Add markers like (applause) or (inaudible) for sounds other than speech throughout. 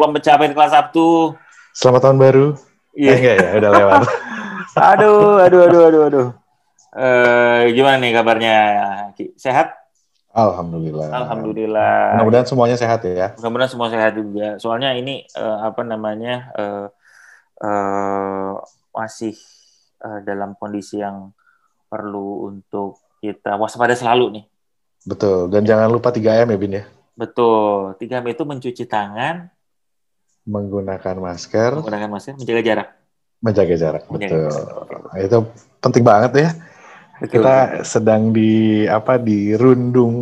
Gua pencapaian kelas Sabtu. Selamat tahun baru. Iya. Eh, enggak ya, udah lewat. (laughs) Aduh, aduh, aduh, aduh, aduh. Eh, gimana nih kabarnya? Sehat? Alhamdulillah. Alhamdulillah. Mudah-mudahan semuanya sehat ya. Mudah-mudahan semua sehat juga. Soalnya ini eh, apa namanya eh, eh, masih eh, dalam kondisi yang perlu untuk kita waspada selalu nih. Betul. Dan jangan lupa 3M ya, Bin ya. Betul. 3M itu mencuci tangan, Menggunakan masker, menggunakan masker, menjaga jarak. menjaga jarak. Menjaga Betul. Itu penting banget ya. Betul. Kita sedang di apa di rundung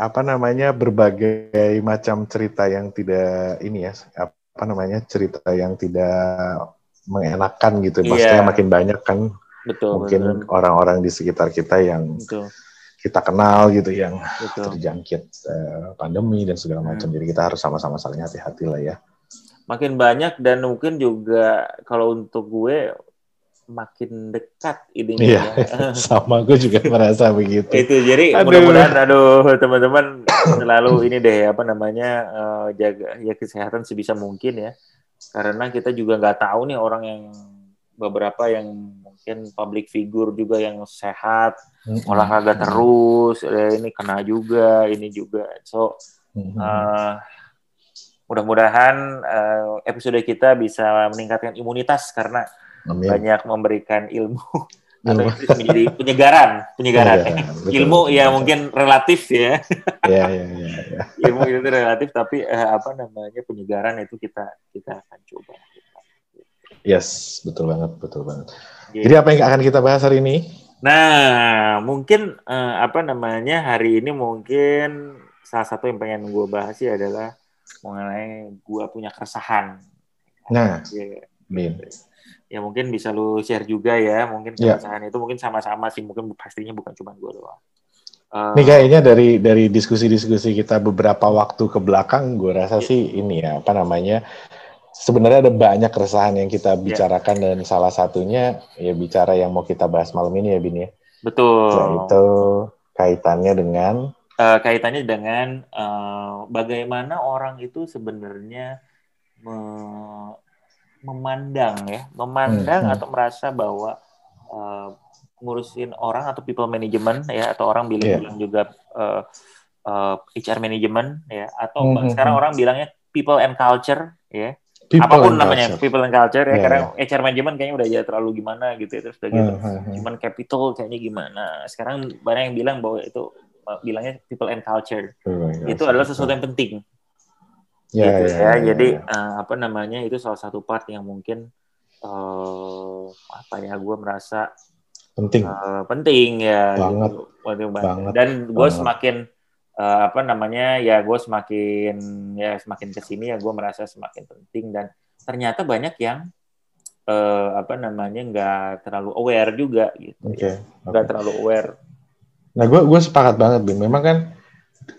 apa namanya berbagai macam cerita yang tidak ini ya apa namanya cerita yang tidak mengenakan gitu. Iya. Maksudnya makin banyak kan betul, mungkin betul, orang-orang di sekitar kita yang betul, kita kenal gitu yang betul. terjangkit eh, pandemi dan segala macam. Hmm. Jadi kita harus sama-sama saling hati-hati lah ya. Makin banyak dan mungkin juga kalau untuk gue makin dekat ininya. Iya, ya. (laughs) sama gue juga (laughs) merasa begitu. itu jadi mudah-mudahan aduh teman-teman (coughs) selalu ini deh apa namanya eh, jaga ya kesehatan sebisa mungkin ya karena kita juga nggak tahu nih orang yang beberapa yang mungkin public figure juga yang sehat Mm-mm. olahraga terus eh, ini kena juga ini juga so Mm-mm. eh, mudah-mudahan eh, episode kita bisa meningkatkan imunitas karena Amin. banyak memberikan ilmu (laughs) atau menjadi penyegaran penyegaran Penyegaran, betul, ilmu betul, ya betul. mungkin relatif ya Iya, iya, iya, iya. (laughs) ilmu itu relatif tapi eh, apa namanya penyegaran itu kita kita akan coba Yes, betul banget, betul banget. Jadi, Jadi apa yang akan kita bahas hari ini? nah mungkin eh, apa namanya hari ini mungkin salah satu yang pengen gue bahas sih adalah mengenai gue punya keresahan Nah, ya, Bin. ya mungkin bisa lu share juga ya mungkin Ya. keresahan itu mungkin sama-sama sih mungkin pastinya bukan cuma gue doang Eh, Ini kayaknya dari dari diskusi-diskusi kita beberapa waktu ke belakang, gue rasa Iya. sih ini ya apa namanya. Sebenarnya ada banyak keresahan yang kita Iya. bicarakan dan salah satunya ya bicara yang mau kita bahas malam ini ya Bin ya. betul Yaitu kaitannya dengan Eh, kaitannya dengan eh, bagaimana orang itu sebenarnya me- memandang ya, memandang Hmm, hmm. atau merasa bahwa eh, ngurusin orang atau people management ya atau orang bilang, Iya. bilang juga eh, eh, HR management ya atau Hmm, hmm, sekarang hmm. orang bilangnya people and culture ya people apa pun namanya culture. people and culture ya Iya, karena HR management kayaknya udah ya terlalu gimana gitu ya terus udah gitu Hmm, hmm, hmm. cuman capital kayaknya gimana sekarang banyak yang bilang bahwa itu bilangnya people and culture itu adalah sesuatu yang penting ya, gitu ya, ya, ya, jadi ya. uh, apa namanya itu salah satu part yang mungkin uh, apa ya gue merasa penting. uh, penting ya Banget. gitu. Penting banget. Dan gue semakin uh, apa namanya ya gue semakin ya semakin ke sini ya gue merasa semakin penting dan ternyata banyak yang uh, apa namanya nggak terlalu aware juga gitu Oke. nggak oke. terlalu aware Nah, gue gue sepakat banget, Bim. Memang kan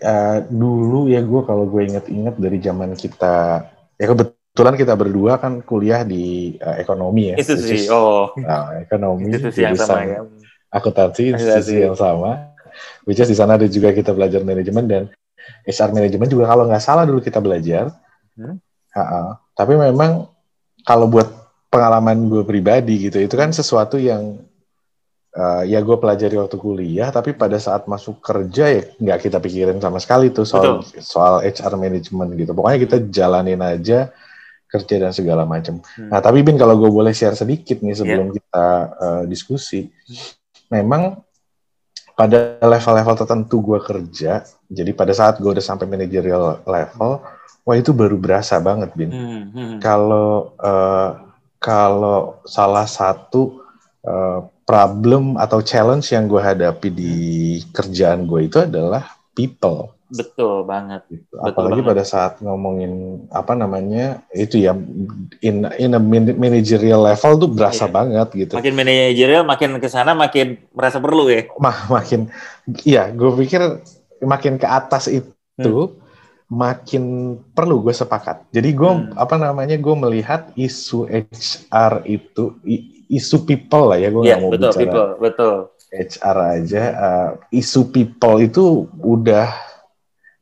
eh, dulu ya gue kalau gue inget-inget dari zaman kita, ya kebetulan kita berdua kan kuliah di eh, ekonomi ya. itu sih is- oh Nah, ekonomi itu sih yang sama ya akuntansi Akuntansi. institusi yang sama. Which is di sana ada juga kita belajar manajemen dan HR manajemen juga kalau nggak salah dulu kita belajar. Hmm. Ha-ha. Tapi memang kalau buat pengalaman gue pribadi gitu, itu kan sesuatu yang eh, ya gue pelajari waktu kuliah, tapi pada saat masuk kerja ya nggak kita pikirin sama sekali tuh soal soal HR manajemen gitu. Pokoknya kita jalanin aja kerja dan segala macam. Hmm. Nah, tapi Bin kalau gue boleh share sedikit nih sebelum kita eh, diskusi, memang pada level-level tertentu gue kerja, jadi pada saat gue udah sampai managerial level, wah itu baru berasa banget, Bin. Hmm, hmm. Kalau eh, kalau salah satu eh, problem atau challenge yang gue hadapi di kerjaan gue itu adalah people. Betul banget gitu. Betul Apalagi banget. pada saat ngomongin apa namanya itu ya in in a man- managerial level tuh berasa Iya. banget gitu. makin manajerial makin ke sana makin merasa perlu ya Mah makin iya, gue pikir makin ke atas itu Hmm. makin perlu gue sepakat. Jadi gue Hmm. apa namanya gue melihat isu HR itu isu people lah ya gue nggak mau betul bicara people betul HR aja uh, isu people itu udah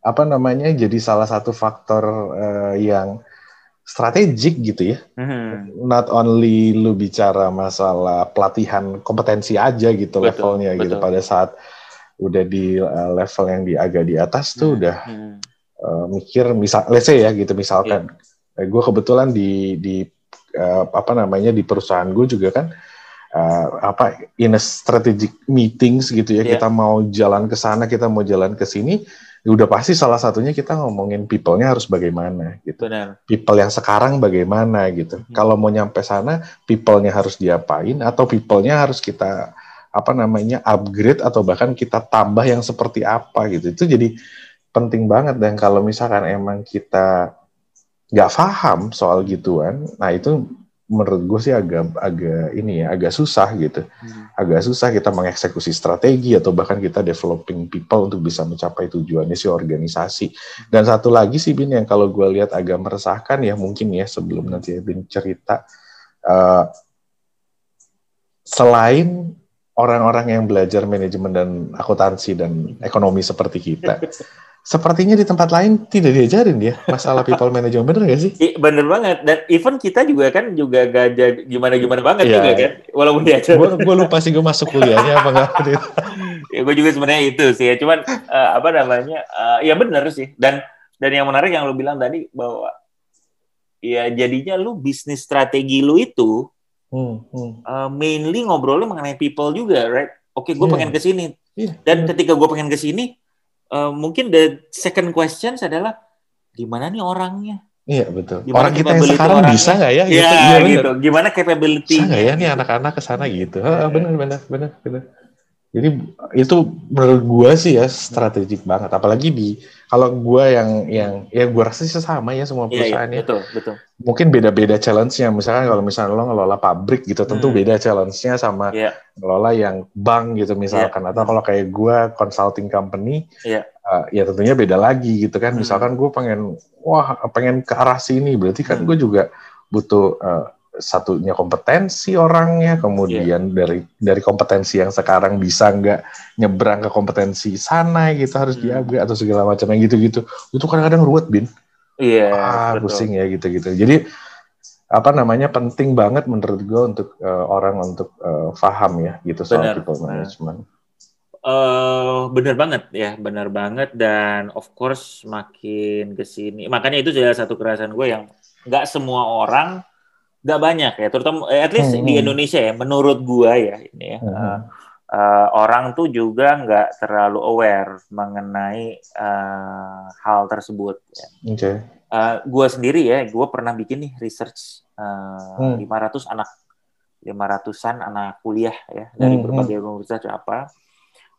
apa namanya jadi salah satu faktor uh, yang strategik gitu ya. Mm-hmm. Not only lu bicara masalah pelatihan kompetensi aja gitu betul, levelnya gitu. betul. gitu pada saat udah di uh, level yang di agak di atas tuh mm-hmm. udah uh, mikir misal let's say ya gitu misalkan yeah. gue kebetulan di di uh, apa namanya di perusahaan gue juga kan uh, apa in a strategic meetings gitu ya yeah. kita mau jalan ke sana kita mau jalan ke sini ya udah pasti salah satunya kita ngomongin people-nya harus bagaimana gitu Benar. people yang sekarang bagaimana gitu hmm. kalau mau nyampe sana people-nya harus diapain atau people-nya harus kita apa namanya upgrade atau bahkan kita tambah yang seperti apa gitu itu jadi penting banget dan kalau misalkan emang kita nggak paham soal gituan nah itu menurut gue sih agak agak ini ya agak susah gitu hmm. agak susah kita mengeksekusi strategi atau bahkan kita developing people untuk bisa mencapai tujuannya si organisasi dan satu lagi sih bin yang kalau gue lihat agak meresahkan ya mungkin ya sebelum nanti bin cerita uh, selain orang-orang yang belajar manajemen dan akuntansi dan ekonomi seperti kita sepertinya di tempat lain tidak diajarin dia masalah people management bener gak sih? Bener banget dan even kita juga kan juga gak jadi gimana gimana banget ya, juga kan walaupun diajar. Gue gue lupa sih gue masuk kuliahnya apa enggak? (laughs) ya gue juga sebenarnya itu sih ya cuman uh, apa namanya uh, ya bener sih dan dan yang menarik yang lu bilang tadi bahwa ya jadinya lu bisnis strategi lu itu hmm, hmm. Uh, mainly ngobrolnya mengenai people juga right? Oke gue yeah. pengen ke sini yeah. dan ketika gue pengen ke sini uh, mungkin the second question adalah gimana nih orangnya? Iya betul. Gimana orang kita yang sekarang orangnya? bisa nggak ya? Gitu. Ya, ya gitu. Gimana capability? Bisa nggak ya nih anak-anak ke sana gitu? Oh, benar benar benar benar. Jadi itu menurut gue sih ya strategik banget. Apalagi di kalau gue yang yang ya gue rasa sih sama ya semua perusahaan iya, iya, betul betul. Mungkin beda-beda challenge-nya. Misalkan kalau misalnya lo ngelola pabrik gitu, tentu hmm. beda challenge-nya sama yeah. ngelola yang bank gitu misalkan. Yeah. Atau kalau kayak gue consulting company, yeah. uh, ya tentunya beda lagi gitu kan. Hmm. Misalkan gue pengen wah pengen ke arah sini, berarti kan hmm. gue juga butuh uh, satunya kompetensi orangnya, kemudian yeah. dari dari kompetensi yang sekarang bisa nggak nyebrang ke kompetensi sana gitu harus hmm. diambil atau segala macam yang gitu-gitu. Itu kadang-kadang ruwet bin. Iya. Yeah, ah, pusing ya gitu-gitu. Jadi apa namanya penting banget menurut gue untuk uh, orang untuk uh, paham ya gitu soal bener. people management. Uh, bener banget ya, bener banget dan of course makin ke sini, makanya itu salah satu kerasan gue yang nggak semua orang nggak banyak ya, terutama eh, at least hmm. di Indonesia ya, menurut gua ya ini ya. Hmm. Uh, uh, orang tuh juga nggak terlalu aware mengenai uh, hal tersebut. Ya. Okay. Uh, gua sendiri ya, gua pernah bikin nih research uh, hmm. 500 anak 500-an anak kuliah ya dari hmm. berbagai hmm. universitas apa.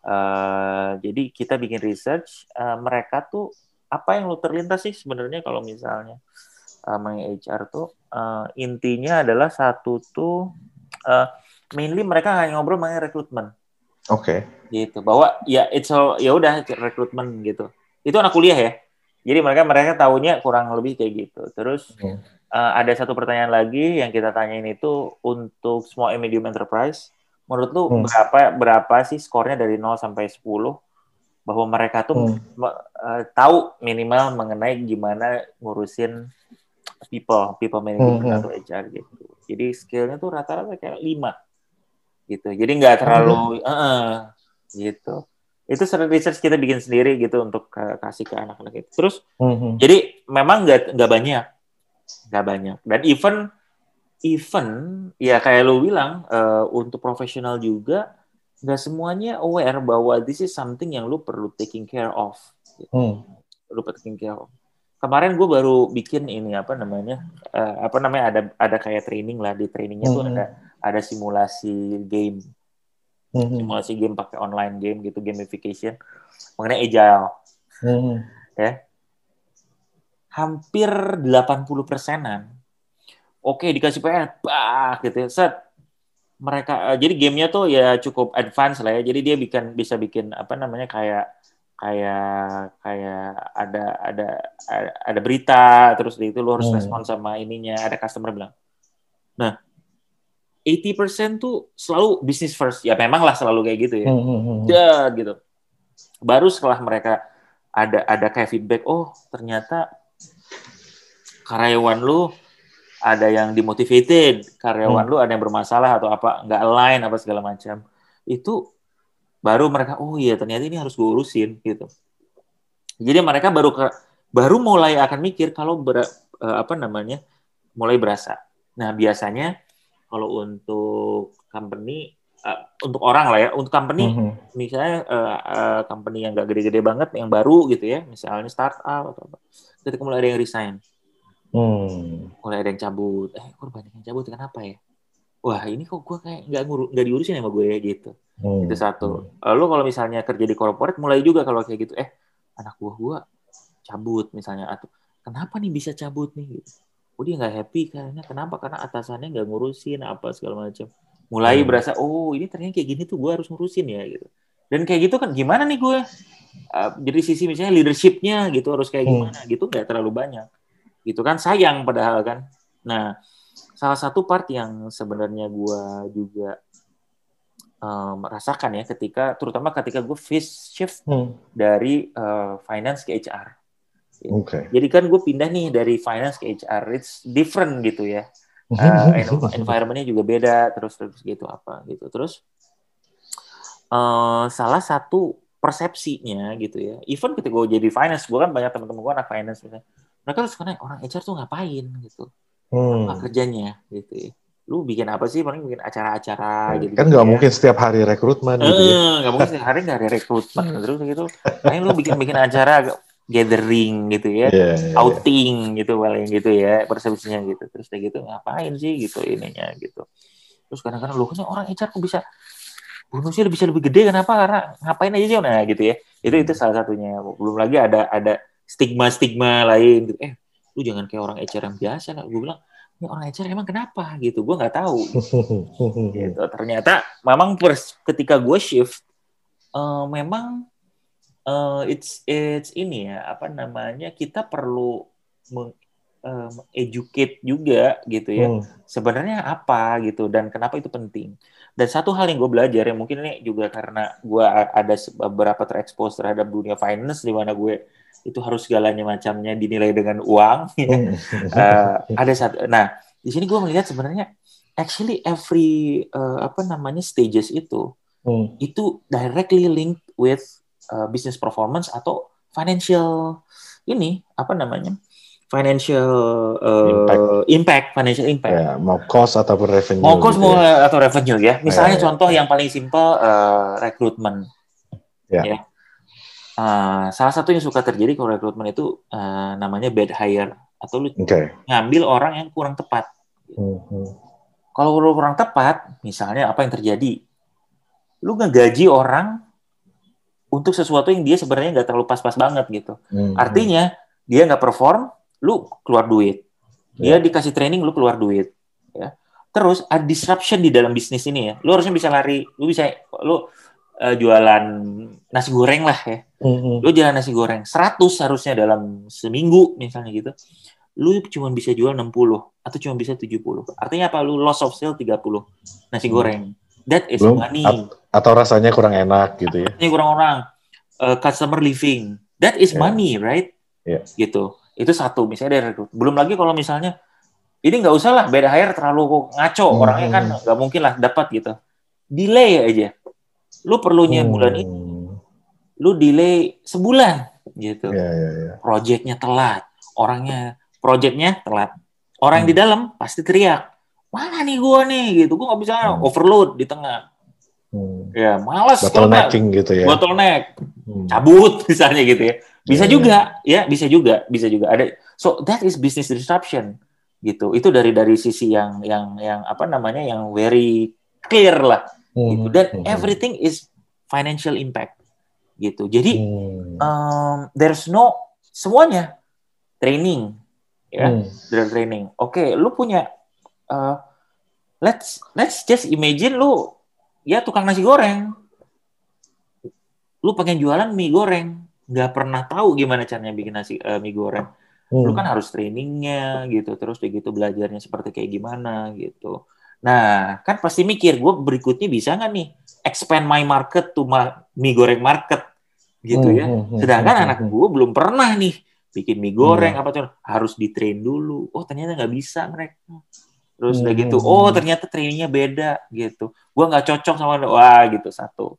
Uh, jadi kita bikin research, uh, mereka tuh apa yang lu terlintas sih sebenarnya kalau misalnya uh, mengenai HR tuh uh, intinya adalah satu tuh uh, mainly mereka hanya ngobrol mengenai rekrutmen. Oke. Okay. Gitu. Bahwa ya it's all ya udah rekrutmen gitu. Itu anak kuliah ya. Jadi mereka mereka tahunya kurang lebih kayak gitu. Terus hmm. uh, ada satu pertanyaan lagi yang kita tanyain itu untuk small and medium enterprise. Menurut lu hmm. berapa berapa sih skornya dari 0 sampai 10 bahwa mereka tuh hmm. uh, tahu minimal mengenai gimana ngurusin people, people management mm -hmm. atau HR gitu. Jadi skillnya tuh rata-rata kayak lima gitu. Jadi nggak terlalu mm -hmm. uh, gitu. Itu sering research kita bikin sendiri gitu untuk uh, kasih ke anak-anak itu. Terus mm -hmm. jadi memang nggak nggak banyak, nggak banyak. Dan even even ya kayak lo bilang uh, untuk profesional juga nggak semuanya aware bahwa this is something yang lu perlu taking care of. Gitu. Hmm. Lu perlu taking care of kemarin gue baru bikin ini apa namanya uh, apa namanya ada ada kayak training lah. Di trainingnya mm -hmm. tuh ada ada simulasi game. Mm -hmm. simulasi game pakai online game gitu gamification. Mengenai agile. Mm -hmm. ya. Hampir 80 persenan. Oke dikasih PR bah gitu ya. Set. Mereka uh, jadi gamenya tuh ya cukup advance lah ya. Jadi dia bikin bisa bikin apa namanya kayak kayak kayak ada ada ada berita terus itu lo harus hmm. respon sama ininya ada customer bilang nah 80% tuh selalu business first ya memang lah selalu kayak gitu ya hmm, hmm, hmm. hmm. gitu baru setelah mereka ada ada kayak feedback oh ternyata karyawan lu ada yang dimotivated karyawan hmm. lu ada yang bermasalah atau apa nggak align apa segala macam itu baru mereka oh iya ternyata ini harus gue urusin gitu. Jadi mereka baru ke, baru mulai akan mikir kalau ber, uh, apa namanya mulai berasa. Nah biasanya kalau untuk company uh, untuk orang lah ya untuk company mm-hmm. misalnya uh, uh, company yang gak gede-gede banget yang baru gitu ya misalnya startup atau apa ketika mulai ada yang resign. Hmm. mulai ada yang cabut. Eh kok banyak yang cabut? Kenapa ya wah ini kok gue kayak nggak ngurus nggak diurusin sama gue ya gitu hmm. itu satu hmm. lalu kalau misalnya kerja di corporate mulai juga kalau kayak gitu eh anak buah gue cabut misalnya atau kenapa nih bisa cabut nih gitu oh dia nggak happy karena kenapa karena atasannya nggak ngurusin apa segala macam mulai hmm. berasa oh ini ternyata kayak gini tuh gue harus ngurusin ya gitu dan kayak gitu kan gimana nih gue uh, jadi sisi misalnya leadershipnya gitu harus kayak hmm. gimana hmm. gitu nggak terlalu banyak gitu kan sayang padahal kan nah salah satu part yang sebenarnya gue juga um, rasakan ya ketika terutama ketika gue face shift hmm. dari uh, finance ke HR. Okay. Jadi kan gue pindah nih dari finance ke HR, it's different gitu ya (laughs) uh, environmentnya juga beda terus terus gitu apa gitu terus uh, salah satu persepsinya gitu ya even ketika gue jadi finance gue kan banyak teman-teman gue anak finance misalnya mereka tuh suka orang HR tuh ngapain gitu hmm. apa kerjanya gitu ya lu bikin apa sih paling bikin acara-acara gitu kan nggak ya. mungkin setiap hari rekrutmen gitu ya nggak mungkin setiap hari nggak ada rekrutmen terus gitu paling lu bikin bikin acara gathering gitu ya, yeah, yeah, outing yeah. gitu paling gitu ya persepsinya gitu. Terus kayak gitu ngapain sih gitu ininya gitu. Terus kadang-kadang lu kan orang HR kok bisa bonusnya bisa lebih gede kenapa? Karena ngapain aja sih nah gitu ya. Itu itu salah satunya. Belum lagi ada ada stigma-stigma lain gitu. Eh, lu jangan kayak orang HR yang biasa lah. Gue bilang, ini orang HR emang kenapa gitu? Gue nggak tahu. (laughs) gitu. Ternyata memang ketika gue shift, uh, memang uh, it's it's ini ya apa namanya kita perlu meng, um, educate juga gitu ya hmm. sebenarnya apa gitu dan kenapa itu penting dan satu hal yang gue belajar ya mungkin ini juga karena gue ada beberapa terekspos terhadap dunia finance di mana gue itu harus segalanya macamnya dinilai dengan uang (laughs) ya. uh, ada satu nah di sini gue melihat sebenarnya actually every uh, apa namanya stages itu hmm. itu directly linked with uh, business performance atau financial ini apa namanya financial uh, impact. impact financial impact ya, mau cost ataupun revenue mau cost gitu mau ya. atau revenue ya misalnya ya, contoh ya. yang paling simple uh, rekrutmen ya, ya. Uh, salah satu yang suka terjadi kalau rekrutmen itu uh, namanya bad hire atau lu okay. ngambil orang yang kurang tepat hmm, hmm. kalau lu kurang tepat misalnya apa yang terjadi lu ngegaji orang untuk sesuatu yang dia sebenarnya nggak terlalu pas-pas banget gitu. Hmm. Artinya dia nggak perform, lu keluar duit. Dia yeah. dikasih training, lu keluar duit. Ya. Terus ada disruption di dalam bisnis ini ya. Lu harusnya bisa lari, lu bisa lu uh, jualan nasi goreng lah ya. Hmm. Lu jualan nasi goreng 100 harusnya dalam seminggu misalnya gitu. Lu cuma bisa jual 60 atau cuma bisa 70. Artinya apa? Lu loss of sale 30 nasi hmm. goreng. That is Belum, money. atau rasanya kurang enak gitu ya. Ini kurang orang. Uh, customer living. That is yeah. money, right? Yeah. Gitu. Itu satu. Misalnya dari Belum lagi kalau misalnya ini nggak usah lah beda hire terlalu ngaco hmm. orangnya kan nggak mungkin lah dapat gitu. Delay aja. Lu perlunya hmm. bulan ini, lu delay sebulan gitu. Yeah, yeah, yeah. Projectnya telat, orangnya projectnya telat. Orang hmm. di dalam pasti teriak mana nih gue nih gitu gue nggak bisa hmm. overload di tengah hmm. ya malas bottlenecking gitu ya bottleneck hmm. cabut (laughs) misalnya gitu ya bisa yeah, juga yeah. ya bisa juga bisa juga ada so that is business disruption gitu itu dari dari sisi yang yang yang apa namanya yang very clear lah hmm. Gitu. dan everything is financial impact gitu. Jadi hmm. um, there's no semuanya training ya. Hmm. training. Oke okay, lu punya uh, let's let's just imagine lu ya tukang nasi goreng. Lu pengen jualan mie goreng. Nggak pernah tahu gimana caranya bikin nasi uh, mie goreng. Hmm. lu kan harus trainingnya gitu. Terus begitu belajarnya seperti kayak gimana gitu nah kan pasti mikir gue berikutnya bisa nggak nih expand my market to ma mie goreng market gitu Hmm, ya. hmm, hmm, Sedangkan anak gue belum pernah nih bikin mie goreng Iya. apa tuh harus di train dulu. Oh ternyata nggak bisa mereka. Terus udah gitu, oh ternyata trainingnya beda gitu. Gua nggak cocok sama wah gitu satu.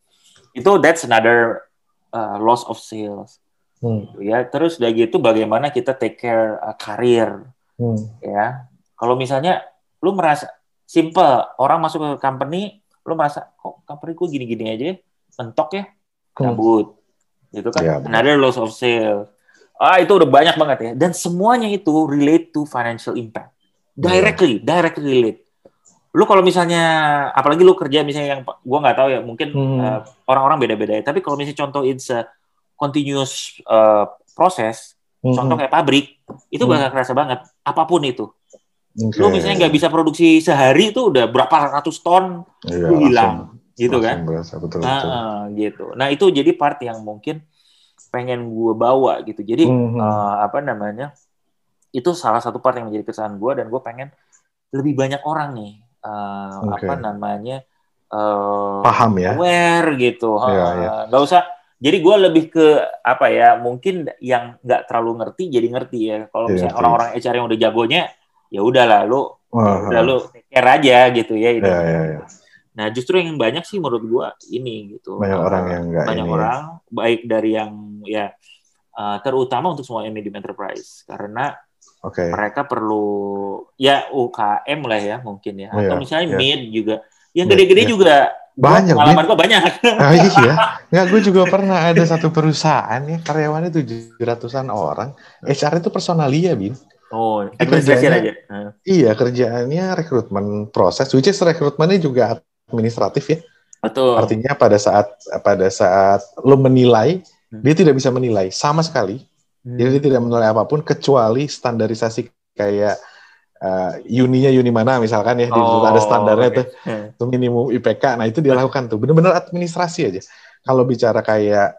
Itu that's another uh, loss of sales. Hmm, gitu ya. Terus udah gitu bagaimana kita take care uh, karir hmm. ya. Kalau misalnya lu merasa simple orang masuk ke company, lu merasa kok company gue gini-gini aja, ya, mentok ya, Hmm. cabut. Gitu kan. Iya, benar. Another loss of sale. Ah, itu udah banyak banget ya. Dan semuanya itu relate to financial impact. Directly, directly relate. Lu kalau misalnya, apalagi lu kerja misalnya yang, gua nggak tahu ya, mungkin Hmm. uh, orang-orang beda-beda ya. Tapi kalau misalnya contoh it's a continuous uh, proses, Hmm, contoh kayak pabrik, itu Hmm. bakal kerasa banget. Apa pun itu. Oke. Lu misalnya nggak bisa produksi sehari itu udah berapa ratus ton Iya, lu hilang, langsung- gitu langsung kan? berasa, betul, Nah, betul. eh, gitu. Nah itu jadi part yang mungkin pengen gue bawa gitu. Jadi Hmm, hmm. eh, apa namanya? Itu salah satu part yang menjadi keresahan gue dan gue pengen lebih banyak orang nih eh, Oke. apa namanya eh, Paham ya? aware gitu. Iya, Eh, iya. Nggak usah. Jadi gue lebih ke apa ya? Mungkin yang nggak terlalu ngerti jadi ngerti ya. Kalau Jadi misalnya orang-orang HR yang udah jagonya, ya udahlah lu Wah, udah lu take care aja gitu ya. ini. Iya, iya, iya. Nah justru yang banyak sih menurut gua ini gitu. Banyak Eh, orang yang nggak banyak ini ya. orang baik dari yang ya eh, terutama untuk semua medium enterprise karena Oke. mereka perlu ya UKM lah ya mungkin ya atau Iya, misalnya iya. mid juga yang gede-gede iya. juga Banyak, pengalaman gua banyak Ah, iya, (laughs) nggak gue juga pernah ada satu perusahaan ya karyawannya tujuh ratusan orang, HR itu personalia bin. Oh administrasi kerjanya- aja Iya kerjaannya rekrutmen proses, which is rekrutmennya juga administratif ya. betul Artinya pada saat pada saat lo menilai, Hmm. dia tidak bisa menilai sama sekali. Hmm. Jadi dia tidak menilai apa pun kecuali standarisasi kayak uh, uninya uni mana misalkan ya, Oh, ada standarnya oke. tuh. itu minimum IPK. Nah, itu dia lakukan tuh. Benar-benar administrasi aja. Kalau bicara kayak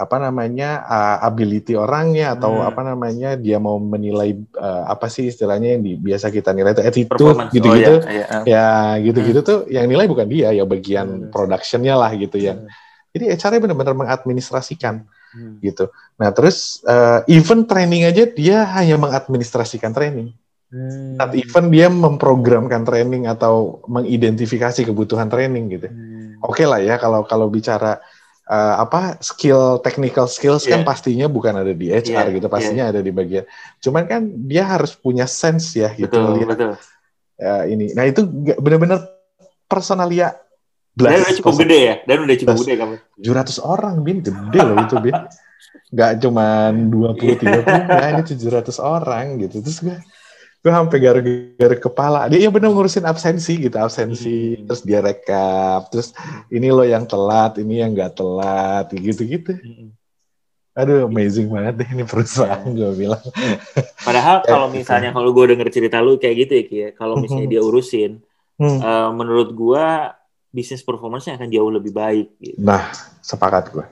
apa namanya uh, ability orangnya atau Hmm. apa namanya dia mau menilai uh, apa sih istilahnya yang di, biasa kita nilai itu attitude gitu-gitu. Oh, iya, iya. Ya, gitu-gitu tuh yang nilai bukan dia, ya bagian Hmm. productionnya lah gitu ya. Hmm. Jadi HR-nya benar-benar mengadministrasikan Hmm. gitu. Nah, terus uh, even training aja dia hanya mengadministrasikan training. Hmm. Not even dia memprogramkan training atau mengidentifikasi kebutuhan training gitu Hmm. oke lah ya kalau kalau bicara uh, apa skill technical skills kan Iya. pastinya bukan ada di HR Iya, gitu pastinya ada di bagian. Cuman kan dia harus punya sense ya gitu betul betul. uh, ini. Nah itu benar-benar personalia dan udah cukup gede ya? Dan udah cukup gede kamu? 700 orang bin. Gede loh itu bin. Nggak cuman 20 30 nah ini 700 orang gitu. Terus gue gue sampai garuk-garuk kepala dia ya benar ngurusin absensi gitu absensi Hmm. terus dia rekap terus ini lo yang telat ini yang nggak telat gitu gitu Hmm. aduh amazing banget deh ini perusahaan Iya. gue bilang (laughs) Padahal (laughs) kalau misalnya kalau gue denger cerita lu kayak gitu ya Ki, ya, kalau misalnya dia urusin, Hmm. eh, menurut gue bisnis performance-nya akan jauh lebih baik. Gitu. nah sepakat gue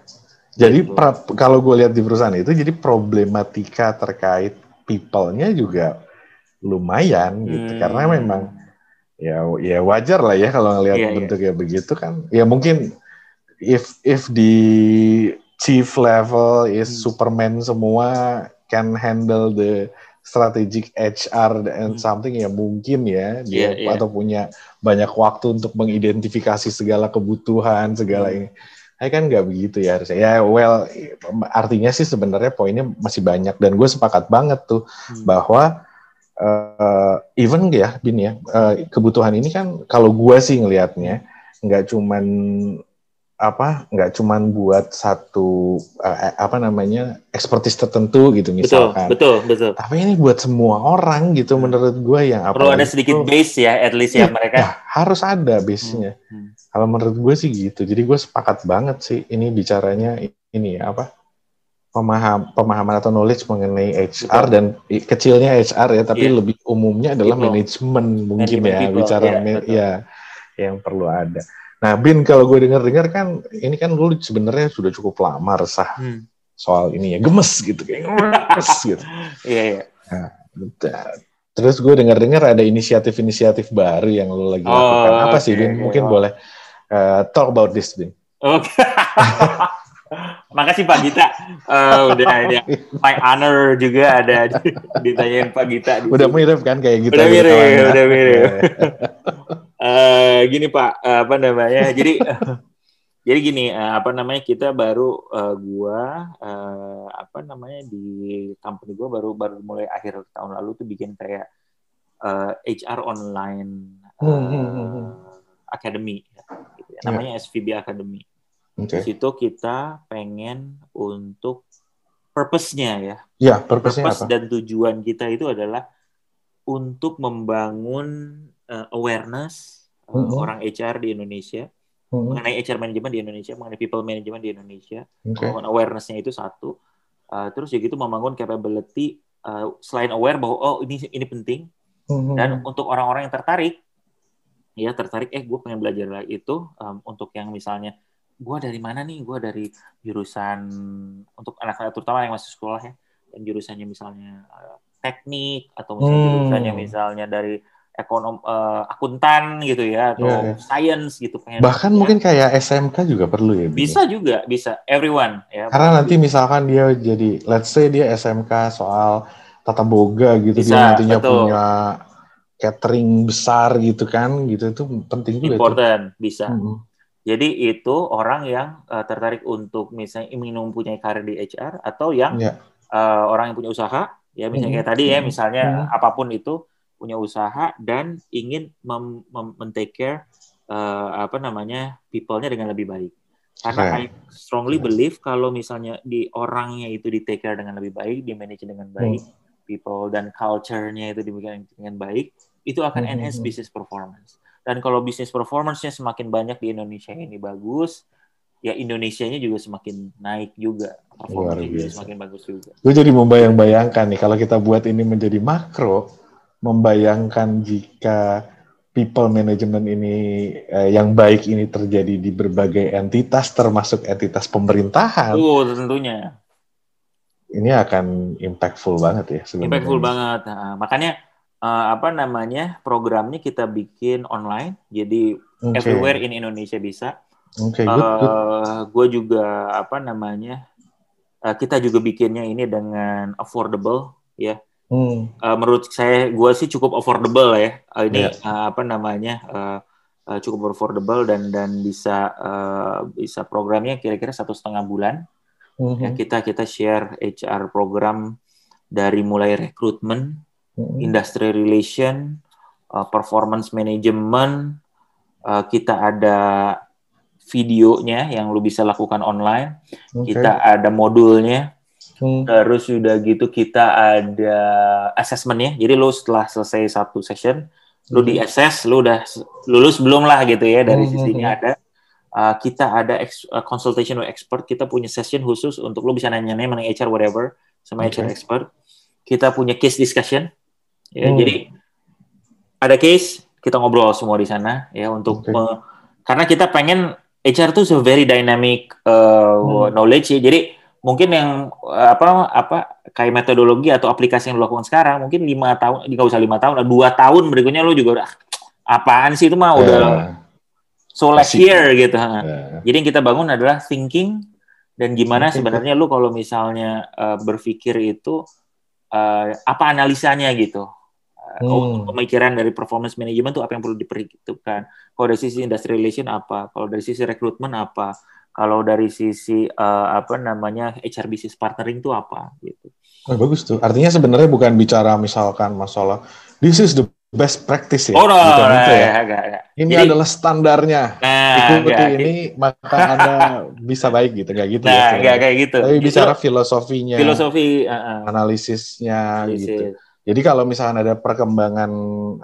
jadi pra- kalau gue lihat di perusahaan itu jadi problematika terkait people-nya juga lumayan gitu Hmm. karena memang ya ya wajar lah ya kalau ngelihat Iya, iya. bentuknya begitu kan ya mungkin if if di chief level is Hmm. superman semua can handle the strategic HR and Hmm. something ya mungkin ya dia Iya, iya. atau punya banyak waktu untuk mengidentifikasi segala kebutuhan segala Hmm. ini Saya kan nggak begitu ya harusnya. Ya well, artinya sih sebenarnya poinnya masih banyak dan gue sepakat banget tuh Hmm. bahwa eh, even ya, bin ya, eh, kebutuhan ini kan kalau gue sih ngelihatnya nggak cuman apa, nggak cuman buat satu eh, apa namanya expertise tertentu gitu betul, misalkan. betul, betul. Tapi ini buat semua orang gitu menurut gue yang Perlu ada sedikit tuh- base ya, at least ya Iya, mereka. ya, harus ada base-nya. Hmm. Kalau menurut gue sih gitu. Jadi gue sepakat banget sih ini bicaranya ini ya apa pemaham pemahaman atau knowledge mengenai HR Betul. dan kecilnya HR ya, tapi Iya. lebih umumnya adalah People. manajemen mungkin ya people, bicara iya, ma- betul. ya yang perlu ada. Nah, Bin kalau gue dengar-dengar kan ini kan lu sebenarnya sudah cukup lama resah Hmm. soal ini ya, gemes gitu kayak gemes (laughs) gitu. Iya, iya. Bentar. Terus gue dengar-dengar ada inisiatif-inisiatif baru yang lu lagi Oh, lakukan. Apa sih, oke, Bin? oke. Mungkin boleh uh, talk about this, Bin. Oke. (laughs) Makasih Pak Gita. Uh, udah (laughs) ada my honor juga ada (laughs) ditanyain Pak Gita. Udah mirip kan kayak gitu. Udah mirip, udah mirip. uh, gini Pak, apa namanya? Jadi (laughs) jadi gini, uh, apa namanya? Kita baru uh, gua uh, apa namanya di company gua baru baru mulai akhir tahun lalu tuh bikin kayak uh, HR online uh, hmm, hmm, hmm. academy gitu ya. Namanya yeah. SVB Academy. Okay. Di situ kita pengen untuk purpose-nya ya. Ya, purpose-nya purpose apa? dan tujuan kita itu adalah untuk membangun uh, awareness mm -hmm. orang HR di Indonesia mm -hmm. mengenai HR management di Indonesia, mengenai people management di Indonesia. Okay. Membangun awareness-nya itu satu. Uh, terus ya gitu membangun capability uh, selain aware bahwa oh ini ini penting mm -hmm. dan untuk orang-orang yang tertarik ya tertarik eh gue pengen belajar itu um, untuk yang misalnya gue dari mana nih gue dari jurusan untuk anak-anak terutama yang masih sekolah ya dan jurusannya misalnya uh, teknik atau misalnya hmm. jurusannya misalnya dari ekonom uh, akuntan gitu ya atau yeah, yeah. science gitu pengen bahkan ya. mungkin kayak SMK juga perlu ya bisa ya? juga bisa everyone ya karena nanti misalkan dia jadi let's say dia SMK soal tata boga gitu bisa, dia nantinya betul. punya catering besar gitu kan gitu itu penting juga important tuh. bisa -hmm. Jadi itu orang yang uh, tertarik untuk misalnya ingin mempunyai karir di HR atau yang yeah. Ya. uh, orang yang punya usaha, ya misalnya kayak tadi ya, misalnya mm. apa pun itu punya usaha dan ingin mem, mem take care uh, apa namanya people-nya dengan lebih baik. Karena I strongly believe kalau misalnya di orangnya itu di take care dengan lebih baik, di manage dengan baik, mm. people dan culture-nya itu dibikin dengan baik, itu akan hmm, enhance mm -hmm. business performance. Dan kalau bisnis performance-nya semakin banyak di Indonesia ini bagus, ya Indonesia-nya juga semakin naik juga. Performance juga semakin bagus juga. Gue jadi membayang-bayangkan nih, kalau kita buat ini menjadi makro, membayangkan jika people management ini eh, yang baik ini terjadi di berbagai entitas, termasuk entitas pemerintahan. Oh, tentunya. Ini akan impactful banget ya sebenarnya. Impactful banget. Nah, makanya uh, apa namanya programnya kita bikin online jadi okay. everywhere in Indonesia bisa. Oke. Okay, good, uh, gue juga apa namanya uh, kita juga bikinnya ini dengan affordable ya. Hmm. Uh, menurut saya gue sih cukup affordable ya. Uh, ini yeah. uh, apa namanya uh, uh, cukup affordable dan dan bisa uh, bisa programnya kira-kira satu setengah bulan. Mm -hmm. ya, kita kita share HR program dari mulai rekrutmen hmm. industry relation, uh, performance management, uh, kita ada videonya yang lu bisa lakukan online, okay. kita ada modulnya, hmm. terus sudah gitu kita ada assessmentnya. Jadi lu setelah selesai satu session, lu di assess, lu udah lulus belum lah gitu ya dari hmm. sisinya ada. Uh, kita ada ex, uh, consultation with expert, kita punya session khusus untuk lu bisa nanya-nanya mengenai HR whatever sama okay. HR expert. Kita punya case discussion, Ya, hmm. jadi ada case kita ngobrol semua di sana ya untuk okay. me, karena kita pengen HR tuh so very dynamic uh, hmm. knowledge ya. Jadi mungkin yang apa apa kayak metodologi atau aplikasi yang lo lakukan sekarang mungkin lima tahun nggak usah lima tahun dua tahun berikutnya lo juga udah apaan sih itu mah udah uh, so last year gitu uh. jadi yang kita bangun adalah thinking dan gimana okay. sebenarnya lo kalau misalnya uh, berpikir itu uh, apa analisanya gitu Hmm. pemikiran dari performance management itu apa yang perlu diperhitungkan. Kalau dari sisi industry relation apa? Kalau dari sisi rekrutmen apa? Kalau dari sisi uh, apa namanya HR business partnering itu apa gitu. Oh, bagus tuh. Artinya sebenarnya bukan bicara misalkan masalah this is the best practice ya. Oh, no, bukan nah, itu ya. Enggak, enggak. Ini Jadi, adalah standarnya. Nah, Ikuti enggak, ini maka Anda bisa baik gitu, enggak gitu nah, ya. Enggak kayak gitu. Tapi bicara filosofinya. Filosofi uh, uh. analisisnya Analisis. gitu. Jadi kalau misalnya ada perkembangan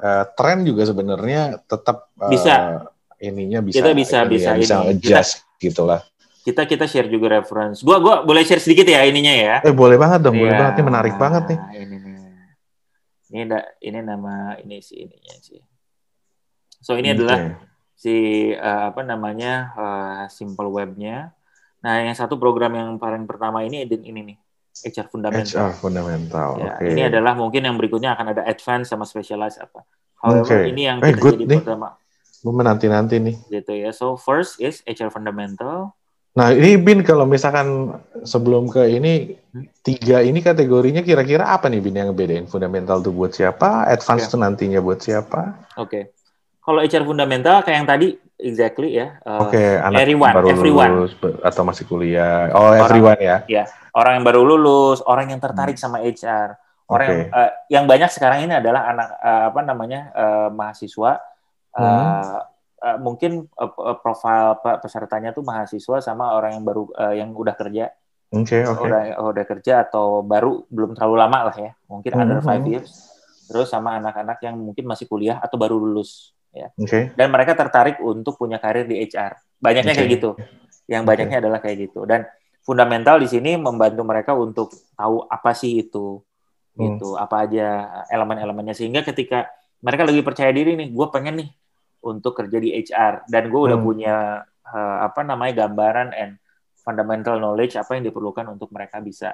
uh, tren juga sebenarnya tetap uh, bisa ininya bisa kita bisa ini, bisa ya, bisa ini. adjust kita, gitulah. Kita kita share juga reference. Gua gua boleh share sedikit ya ininya ya. Eh boleh banget dong, ya, boleh iya. banget ini menarik banget nih. Ini nih. Ini da, ini nama ini sih ininya sih. So ini okay. adalah si uh, apa namanya uh, simple webnya. Nah yang satu program yang paling pertama ini ini nih HR fundamental. HR fundamental. Ya, okay. Ini adalah mungkin yang berikutnya akan ada advance sama specialized apa. However, okay. ini yang eh, kita good jadi nih. pertama. Gue menanti-nanti nih. Gitu ya. So first is HR fundamental, Nah ini Bin kalau misalkan sebelum ke ini hmm? tiga ini kategorinya kira-kira apa nih Bin yang bedain fundamental tuh buat siapa, advance okay. tuh nantinya buat siapa? Oke. Okay. Kalau HR fundamental kayak yang tadi exactly ya. Uh, Oke, okay, anak everyone, baru everyone. lulus atau masih kuliah. Oh, orang, everyone ya. Ya, orang yang baru lulus, orang yang tertarik hmm. sama HR. Orang okay. yang, uh, yang banyak sekarang ini adalah anak uh, apa namanya uh, mahasiswa. Uh, hmm uh, mungkin uh, profil pesertanya tuh mahasiswa sama orang yang baru uh, yang udah kerja. Oke, okay, oke. Okay. Udah udah kerja atau baru belum terlalu lama lah ya. Mungkin mm -hmm. under five years. Terus sama anak-anak yang mungkin masih kuliah atau baru lulus ya. Okay. Dan mereka tertarik untuk punya karir di HR. Banyaknya okay. kayak gitu. Yang banyaknya okay. adalah kayak gitu. Dan fundamental di sini membantu mereka untuk tahu apa sih itu. Hmm. Gitu, apa aja elemen-elemennya sehingga ketika mereka lebih percaya diri nih, gue pengen nih untuk kerja di HR dan gue udah hmm. punya uh, apa namanya gambaran and fundamental knowledge apa yang diperlukan untuk mereka bisa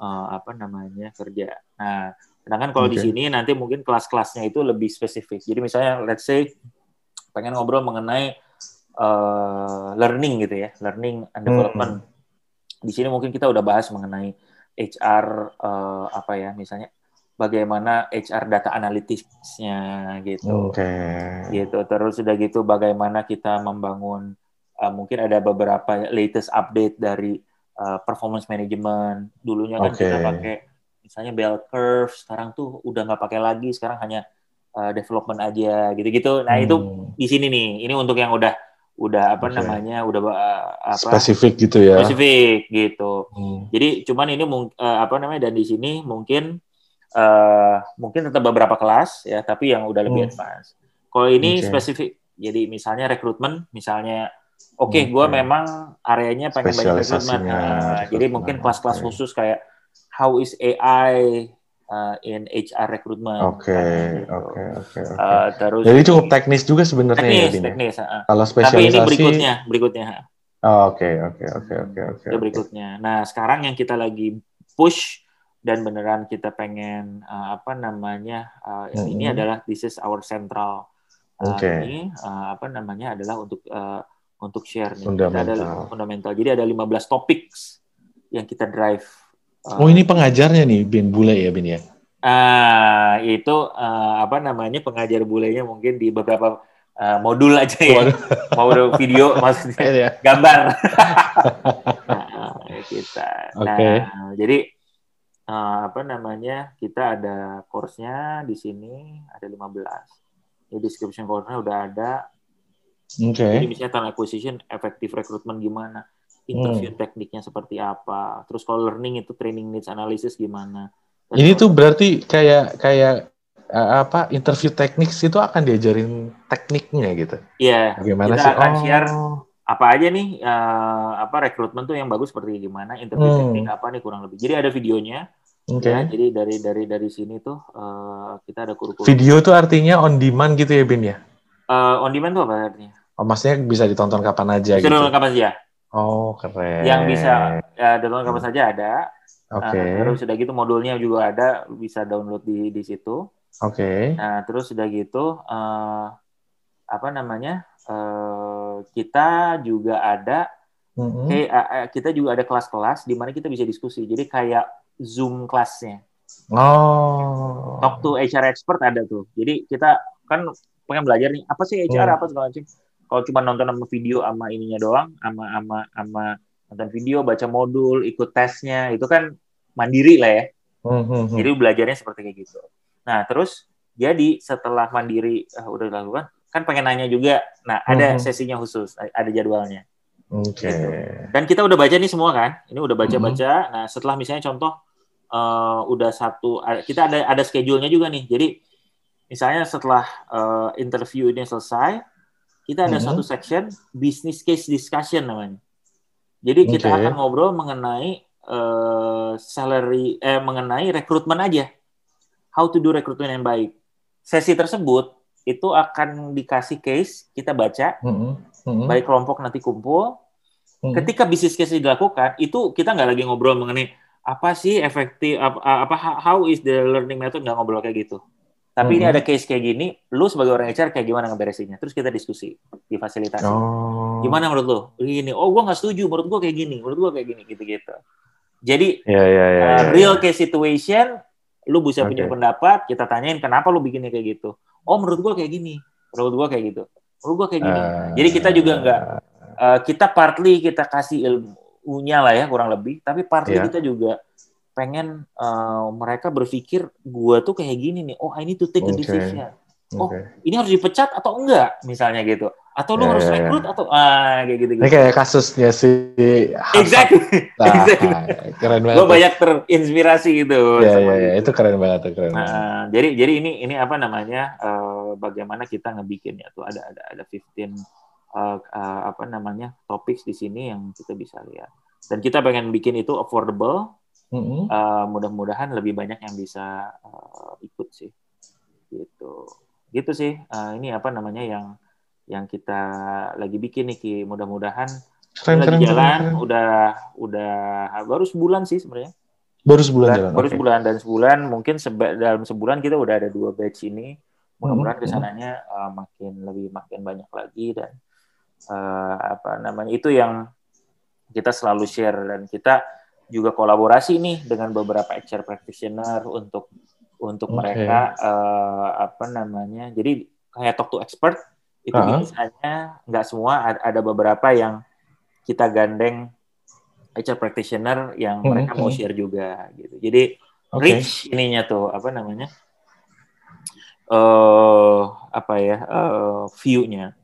uh, apa namanya kerja. Nah, sedangkan kalau okay. di sini nanti mungkin kelas-kelasnya itu lebih spesifik. Jadi misalnya let's say pengen ngobrol mengenai uh, learning gitu ya, learning and development. Hmm. Di sini mungkin kita udah bahas mengenai HR uh, apa ya, misalnya bagaimana HR data analytics-nya gitu. Oke. Okay. Gitu. Terus sudah gitu bagaimana kita membangun uh, mungkin ada beberapa latest update dari uh, performance management. Dulunya kan okay. kita pakai misalnya bell curve, sekarang tuh udah nggak pakai lagi, sekarang hanya uh, development aja gitu-gitu. Nah, hmm. itu di sini nih. Ini untuk yang udah udah apa okay. namanya udah uh, apa spesifik gitu ya spesifik gitu hmm. jadi cuman ini uh, apa namanya dan di sini mungkin uh, mungkin tetap beberapa kelas ya, tapi yang udah lebih hmm. advance. Kalau ini okay. spesifik, jadi misalnya rekrutmen, misalnya oke, okay, gue memang areanya pengen banyak rekrutmen, uh, jadi mungkin kelas-kelas okay. khusus kayak how is AI uh, in HR recruitment. Oke, gitu. oke, oke, Terus jadi cukup teknis juga sebenarnya teknis, ya, teknis. Uh. Kalau spesialisasi. Tapi ini berikutnya, berikutnya. Oke, oke, oke, oke, oke. Berikutnya. Nah, sekarang yang kita lagi push dan beneran kita pengen uh, apa namanya uh, mm-hmm. ini adalah this is our central uh, okay. ini uh, apa namanya adalah untuk uh, untuk share nih. Fundamental. Kita ada fundamental. Jadi ada 15 topics yang kita drive. Uh, oh ini pengajarnya nih Bin Bule ya Bin ya? Uh, itu uh, apa namanya pengajar bulenya mungkin di beberapa uh, modul aja ya. Modul video (laughs) maksudnya iya. gambar. (laughs) nah, kita. Okay. Nah, jadi uh, apa namanya kita ada course-nya di sini ada 15 ya description course-nya udah ada okay. jadi misalnya talent acquisition effective recruitment gimana? Interview hmm. tekniknya seperti apa? Terus kalau learning itu training needs analysis gimana? Dan ini tuh berarti kayak kayak uh, apa interview teknik itu akan diajarin tekniknya gitu? Iya. Yeah, bagaimana kita sih? akan oh. share apa aja nih uh, apa rekrutmen tuh yang bagus seperti gimana interview hmm. teknik apa nih kurang lebih. Jadi ada videonya okay. ya. Jadi dari dari dari sini tuh uh, kita ada kurikulum. Video tuh artinya on demand gitu ya bin ya? Uh, on demand tuh apa artinya maksudnya bisa ditonton kapan aja bisa gitu ditonton kapan saja oh keren yang bisa ya ditonton kapan saja ada oke okay. uh, terus sudah gitu modulnya juga ada bisa download di di situ oke okay. nah terus sudah gitu uh, apa namanya uh, kita juga ada mm-hmm. kayak, uh, kita juga ada kelas-kelas di mana kita bisa diskusi. Jadi kayak Zoom kelasnya. Oh. Talk to HR expert ada tuh. Jadi kita kan pengen belajar nih apa sih HR mm. apa segala macam. Kalau cuma nonton sama video sama ininya doang, sama sama sama nonton video, baca modul, ikut tesnya, itu kan mandiri lah ya. Mm-hmm. Jadi belajarnya seperti kayak gitu. Nah terus jadi setelah mandiri uh, udah dilakukan, kan pengen nanya juga. Nah, ada hmm. sesinya khusus, ada jadwalnya. Oke. Okay. Gitu. Dan kita udah baca nih semua kan? Ini udah baca-baca. Hmm. Nah, setelah misalnya contoh uh, udah satu kita ada ada schedule-nya juga nih. Jadi misalnya setelah uh, interview ini selesai, kita ada hmm. satu section business case discussion namanya. Jadi kita okay. akan ngobrol mengenai uh, salary eh mengenai rekrutmen aja. How to do rekrutmen yang baik. Sesi tersebut itu akan dikasih case kita baca mm -hmm. baik kelompok nanti kumpul mm -hmm. ketika bisnis case dilakukan itu kita nggak lagi ngobrol mengenai apa sih efektif apa, apa how is the learning method nggak ngobrol kayak gitu Tapi ini Mhm. ada case kayak gini, lu sebagai orang HR kayak gimana ngeberesinnya? Terus kita diskusi di fasilitasi. Oh. Gimana menurut lu? Gini, oh gua nggak setuju, menurut gua kayak gini, menurut gua kayak gini, gitu-gitu. Jadi Ya ya ya. uh, ya, real case situation, lu bisa punya Oke. pendapat, kita tanyain kenapa lu bikinnya kayak gitu. Oh menurut gua kayak gini, menurut gua kayak gitu, menurut gua kayak gini. Ah. Jadi kita juga nggak, uh, kita partly kita kasih ilmunya lah ya kurang lebih, tapi partly Iya. kita juga pengen uh, mereka berpikir gua tuh kayak gini nih, oh I need to take a Oke. decision. oh, Oke. Ini harus dipecat atau enggak misalnya gitu. Atau lu Ya, harus ya, ya. rekrut atau ah kayak gitu Ini gitu. kayak kasusnya si Hassan. Exactly. (laughs) Nah, exactly. keren banget. Gue banyak terinspirasi gitu. Ya sama ya ya, gitu. itu keren banget, itu keren. banget. Nah, jadi jadi ini ini apa namanya eh, bagaimana kita ngebikinnya tuh ada ada ada 15 eh, eh, apa namanya topics di sini yang kita bisa lihat dan kita pengen bikin itu affordable Mm-mm. eh, mudah-mudahan lebih banyak yang bisa eh, ikut sih gitu gitu sih Eh, ini apa namanya yang yang kita lagi bikin nih Ki mudah-mudahan Keren, lagi keren, jalan keren. udah udah baru sebulan sih sebenarnya Baru sebulan Bulan- jalan. baru oke. sebulan dan sebulan mungkin seba- dalam sebulan kita udah ada dua batch ini mudah-mudahan Mhm. ke sananya uh, makin lebih makin banyak lagi dan uh, apa namanya itu yang kita selalu share dan kita juga kolaborasi nih dengan beberapa HR practitioner untuk untuk Oke. mereka uh, apa namanya jadi kayak talk to expert itu Uh-huh. biasanya nggak semua ada, beberapa yang kita gandeng HR practitioner yang Mhm. mereka mau share juga gitu jadi Oke. reach ininya tuh apa namanya eh apa ya eh, view-nya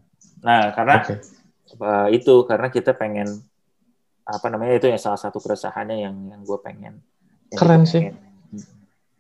nah karena Oke. eh, itu karena kita pengen apa namanya itu yang salah satu keresahannya yang yang gue pengen yang Keren sih. pengen.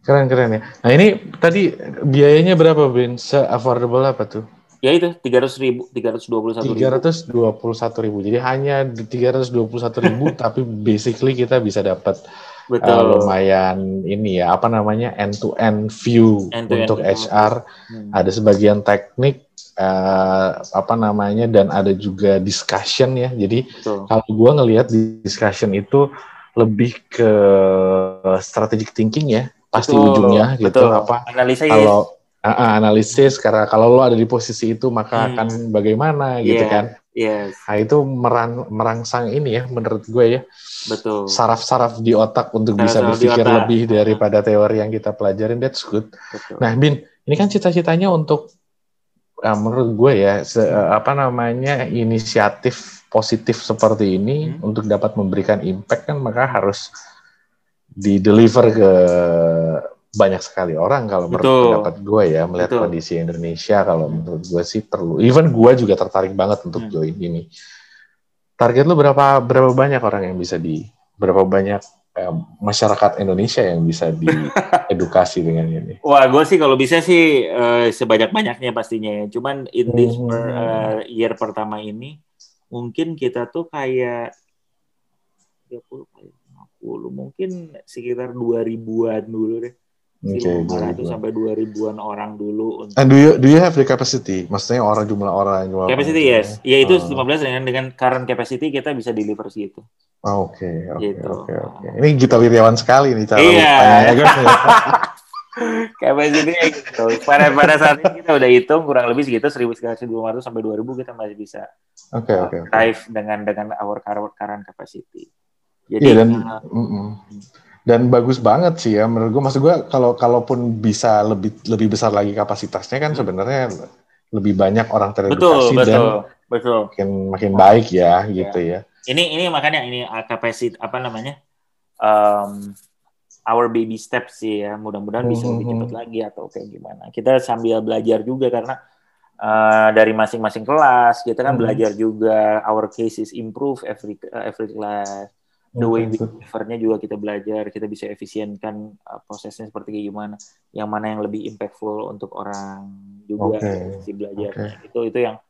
Keren keren ya. Nah ini tadi biayanya berapa Ben? Se affordable apa tuh? ya itu tiga ratus ribu tiga ratus dua puluh satu Tiga ratus dua puluh satu ribu. Jadi hanya tiga ratus dua puluh satu ribu, (laughs) tapi basically kita bisa dapat betul uh, lumayan ini ya apa namanya end to end view End-to-end untuk view. HR. Hmm. Ada sebagian teknik uh, apa namanya dan ada juga discussion ya. Jadi betul kalau gua ngelihat di discussion itu lebih ke strategic thinking ya pasti Betul, ujungnya gitu betul. apa analisa yes. kalau ah, ah, analisis karena kalau lo ada di posisi itu maka Hmm. akan bagaimana gitu Iya. kan yes nah itu meran, merangsang ini ya menurut gue ya betul saraf-saraf di otak untuk bisa Saraf-saraf di berpikir lebih daripada teori yang kita pelajarin that's good betul nah bin ini kan cita-citanya untuk ah, menurut gue ya se- apa namanya inisiatif positif seperti ini Hmm. untuk dapat memberikan impact kan maka harus di deliver ke banyak sekali orang kalau menurut pendapat gue ya melihat Betul. kondisi Indonesia kalau menurut gue sih perlu even gue juga tertarik banget untuk Hmm. join ini target lu berapa berapa banyak orang yang bisa di berapa banyak eh, masyarakat Indonesia yang bisa diedukasi (laughs) dengan ini Wah, gue sih kalau bisa sih eh, sebanyak-banyaknya pastinya ya. Cuman in this Hmm. per- eh, year pertama ini mungkin kita tuh kayak 30 kali 50 mungkin sekitar 2000-an dulu deh. Oke, 1500 2000. sampai 2000-an orang dulu untuk And do you do you have the capacity? Maksudnya orang jumlah orang jumlah capacity orang, yes. Ya itu Oh. 15 dengan dengan current capacity kita bisa deliver segitu. Oh, Oke, oke, Gitu. oke, oke. Ini Gita Wirjawan sekali nih cara Iya. tanya kan. (laughs) Capacity gitu. Pada pada saat ini kita udah hitung kurang lebih segitu 1500 sampai 2000 kita masih bisa Oke, oke, oke. drive dengan dengan our current capacity. Jadi Iya dan uh, mm-mm. Dan bagus banget sih ya menurut gue. Maksud gue kalau kalaupun bisa lebih lebih besar lagi kapasitasnya kan sebenarnya lebih banyak orang betul teredukasi dan betul betul. makin makin baik ya gitu ya. Ini ini makanya ini uh, capacity apa namanya um, our baby steps sih ya. Mudah-mudahan bisa lebih Mhm. cepat lagi atau kayak gimana. Kita sambil belajar juga karena uh, dari masing-masing kelas kita kan Mhm. belajar juga our cases improve every uh, every class. The way we delivernya juga kita belajar, kita bisa efisienkan uh, prosesnya seperti gimana, yang mana yang lebih impactful untuk orang juga Oke, si belajarnya. Itu itu yang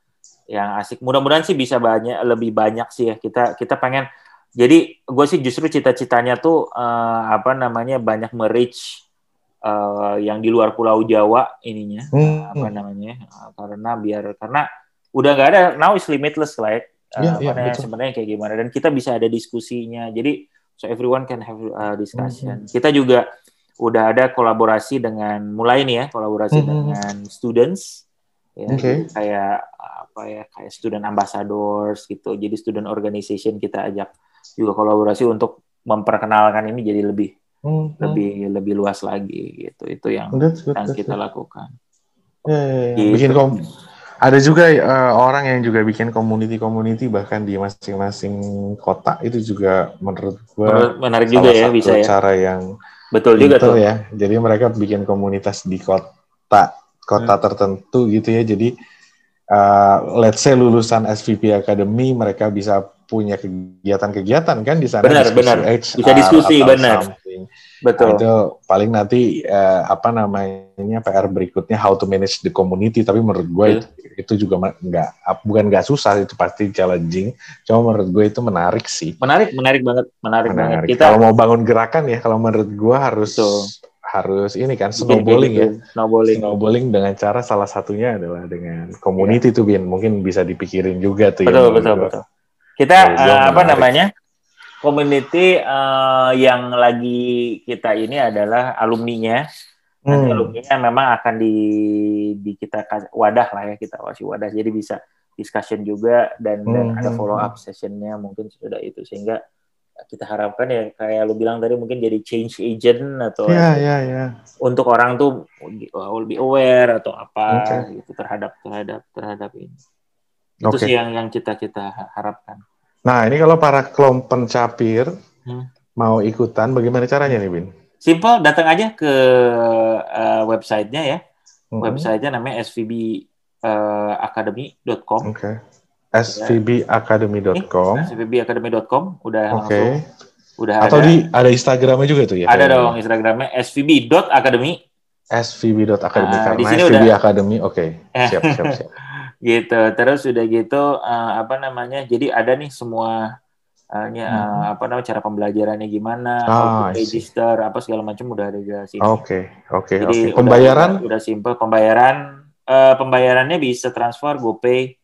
yang asik. Mudah-mudahan sih bisa banyak lebih banyak sih ya. Kita kita pengen jadi gue sih justru cita-citanya tuh uh, apa namanya banyak merich uh, yang di luar Pulau Jawa ininya Hmm. apa namanya uh, karena biar karena udah nggak ada now is limitless lah ya. Uh, betul. sebenarnya kayak gimana dan kita bisa ada diskusinya jadi so everyone can have uh, Hmm, discussion kita juga udah ada kolaborasi dengan mulai nih ya kolaborasi Mhm. dengan students ya jadi kayak apa ya kayak student ambassadors gitu jadi student organization kita ajak juga kolaborasi untuk memperkenalkan ini jadi lebih Hmm, hmm. lebih lebih luas lagi gitu itu yang That's good, yang that's kita good. lakukan Ya, ya, ya. Gitu. Bikin kom ada juga eh, orang yang juga bikin community-community bahkan di masing-masing kota itu juga menurut gua menarik juga salah ya satu bisa ya cara yang betul juga tuh ya. Jadi mereka bikin komunitas di kota kota Hmm. tertentu gitu ya. Jadi uh, let's say lulusan SVP Academy mereka bisa punya kegiatan-kegiatan kan di sana Benar, diskusi benar. HR Bisa diskusi, benar. Something. betul. Nah, itu paling nanti eh, apa namanya PR berikutnya how to manage the community. Tapi menurut gue Iya. itu, itu juga nggak bukan nggak susah itu pasti challenging. Cuma menurut gue itu menarik sih. Menarik menarik banget menarik, banget. Menarik. Kita kalau mau bangun gerakan ya kalau menurut gue harus Betul. harus ini kan snowballing kayak ya gitu. snowballing. Snowballing dengan cara salah satunya adalah dengan community tuh bin. Mungkin bisa dipikirin juga tuh ya betul menurut betul betul. Kita eh, apa menarik. namanya community eh, yang lagi kita ini adalah alumninya nanti Hmm. alumninya memang akan di di kita wadah lah ya kita kasih wadah jadi bisa discussion juga dan dan Hmm, ada hmm, follow up sessionnya mungkin sudah itu sehingga kita harapkan ya kayak lu bilang tadi mungkin jadi change agent atau ya ya ya untuk orang tuh uh, lebih aware atau apa Oke. gitu terhadap terhadap terhadap ini. Itu Oke. sih yang yang kita kita harapkan. Nah ini kalau para kelompok pencapir Hmm. mau ikutan bagaimana caranya nih bin Simple, datang aja ke uh, websitenya ya. Hmm. Websitenya namanya svbacademy.com. Oke. svbacademy.com. svbacademy.com udah Oke. langsung udah Atau ada. di ada Instagramnya juga tuh ya? ada kayaknya? dong Instagramnya svb.academy svb.academy Ah, karena di sini svb udah- academy. Oke. Siap siap siap. (laughs) gitu terus udah gitu eh, apa namanya jadi ada nih semua eh, nya, Hmm. apa namanya cara pembelajarannya gimana Ah, how to I see. register apa segala macam udah ada di sini Oke oke jadi oke. udah- Pembayaran? udah, udah simple pembayaran eh, pembayarannya bisa transfer GoPay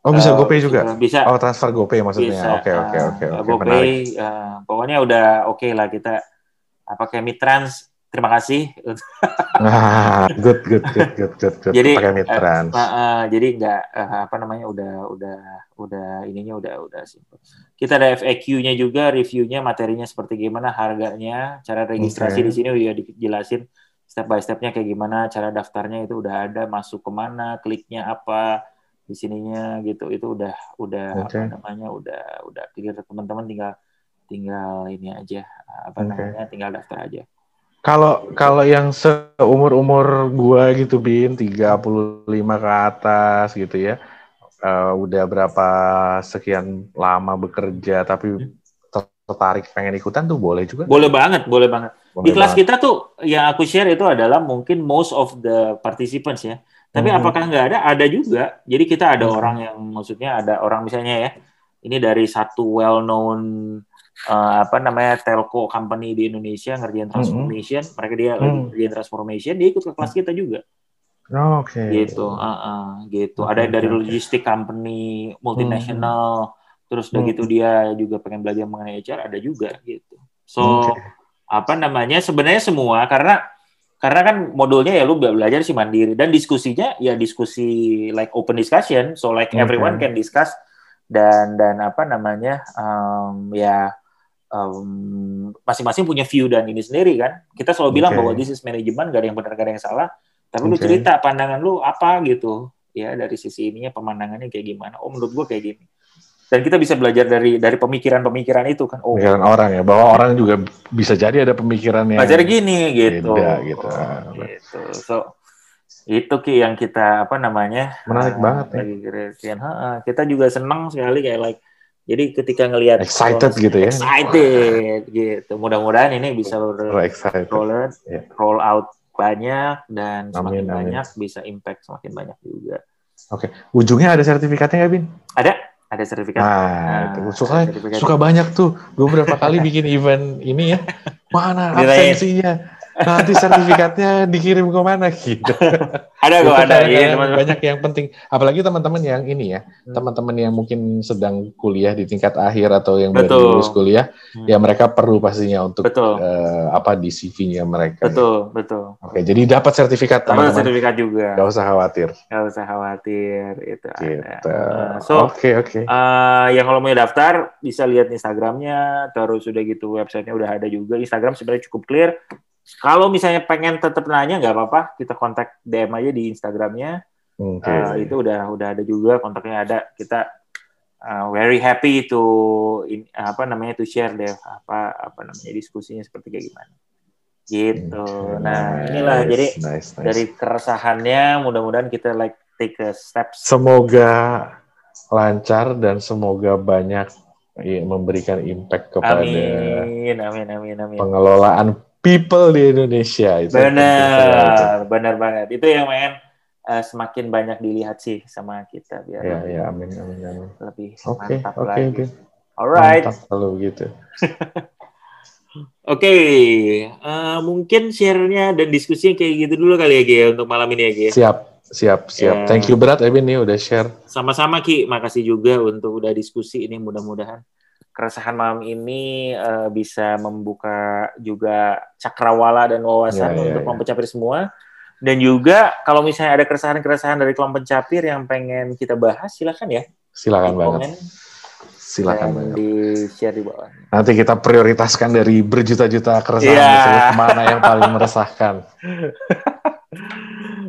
Oh bisa eh, GoPay juga? bisa Oh transfer GoPay maksudnya. Oke oke oke oke. GoPay eh, pokoknya udah oke lah kita apa kayak Mitrans terima kasih Nah, good good good good good good. Jadi, pakai Mitrans. Eh, eh, jadi nggak eh, apa namanya udah udah udah ininya udah udah simple. Kita ada FAQ-nya juga, reviewnya, materinya seperti gimana, harganya, cara registrasi Oke. di sini udah dijelasin step by stepnya kayak gimana, cara daftarnya itu udah ada, masuk ke mana, kliknya apa di sininya gitu, itu udah udah Oke. apa namanya udah udah clear teman-teman tinggal tinggal ini aja apa Oke. namanya tinggal daftar aja. Kalau kalau yang seumur umur gua gitu bin 35 ke atas gitu ya. eh, udah berapa sekian lama bekerja tapi ter- tertarik pengen ikutan tuh boleh juga. Boleh banget, boleh banget. Boleh Di kelas banget. kita tuh yang aku share itu adalah mungkin most of the participants ya. Tapi Mhm. apakah nggak ada? Ada juga. Jadi kita ada Mhm. orang yang maksudnya ada orang misalnya ya. Ini dari satu well known apa namanya telco company di Indonesia ngerjain transformation. Mereka dia lagi Mhm. ngerjain transformation. Dia ikut ke kelas kita juga. Oke. Gitu. Ah, ah, gitu. Oke, Ada dari oke. logistik company multinational. Terus udah gitu dia juga pengen belajar mengenai HR. Ada juga gitu. So Oke. apa namanya sebenarnya semua karena karena kan modulnya ya lu belajar sih mandiri dan diskusinya ya diskusi like open discussion so like Oke. everyone can discuss dan dan apa namanya um, ya um, masing-masing punya view dan ini sendiri kan kita selalu bilang Oke. bahwa this is management gak ada yang benar gak ada yang salah tapi lu Oke. cerita pandangan lu apa gitu ya dari sisi ininya pemandangannya kayak gimana oh menurut gua kayak gini dan kita bisa belajar dari dari pemikiran-pemikiran itu kan oh Pemikiran orang ya, bahwa orang juga bisa jadi ada pemikiran yang belajar gini gitu. beda gitu. Oh, gitu. So itu ki yang kita apa namanya Menarik eh, banget ya. lagi. Kita juga senang sekali kayak like jadi ketika ngelihat Excited gitu ya. excited gitu. Mudah-mudahan ini bisa roll, Ya. roll out banyak dan semakin Amin, banyak bisa impact semakin banyak juga. Ujungnya ada sertifikatnya nggak, Bin? Ada ada sertifikat. Nah, itu suka sertifikat. suka banyak tuh. Gue berapa kali bikin event ini ya. (laughs) Mana absensinya? Nanti sertifikatnya dikirim ke mana gitu. (laughs) ada kok ada ya, teman banyak yang penting. Apalagi teman-teman yang ini ya, hmm. teman-teman yang mungkin sedang kuliah di tingkat akhir atau yang baru lulus kuliah, hmm. ya mereka perlu pastinya untuk betul. Uh, apa di CV-nya mereka. Betul, ya. betul. Oke, jadi dapat sertifikat teman-teman. sertifikat juga. Gak usah khawatir. Gak usah khawatir itu gitu. ada. so, oke okay, oke. Okay. Uh, yang kalau mau daftar bisa lihat Instagramnya, terus udah gitu websitenya udah ada juga. Instagram sebenarnya cukup clear kalau misalnya pengen tetap nanya nggak apa-apa, kita kontak DM aja di Instagramnya. Okay. Uh, itu udah udah ada juga kontaknya ada. Kita uh, very happy to in, apa namanya to share deh apa apa namanya diskusinya seperti kayak gimana. Gitu. Okay. Nah inilah nice, jadi nice, nice. dari keresahannya mudah-mudahan kita like take a steps. Semoga lancar dan semoga banyak ya, memberikan impact kepada amin, amin, amin, amin. pengelolaan people di Indonesia itu. Benar, benar banget. Itu yang main uh, semakin banyak dilihat sih sama kita biar ya, ya, amin, amin, amin. lebih okay, mantap okay, lagi. Okay. Alright. Mantap kalau gitu. (laughs) Oke, okay. uh, eh, mungkin share-nya dan diskusinya kayak gitu dulu kali ya, Gia, untuk malam ini ya, Gia. Siap, siap, siap. Yeah. Thank you berat, Ebin nih udah share. Sama-sama, Ki. Makasih juga untuk udah diskusi ini mudah-mudahan keresahan malam ini uh, bisa membuka juga cakrawala dan wawasan yeah, yeah, untuk kelompok ya. capir semua. Dan juga kalau misalnya ada keresahan-keresahan dari kelompok capir yang pengen kita bahas, silakan ya. Silakan banget. Silakan banget. Di share di bawah. Nanti kita prioritaskan dari berjuta-juta keresahan yeah. tersebut mana yang paling meresahkan. (laughs)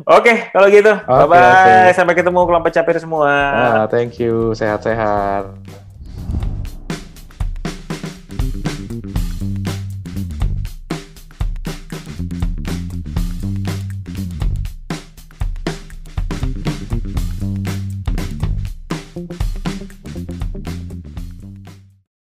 Oke, okay, kalau gitu. Okay, Bye-bye. Okay. Sampai ketemu kelompok capir semua. Ah, thank you. Sehat-sehat.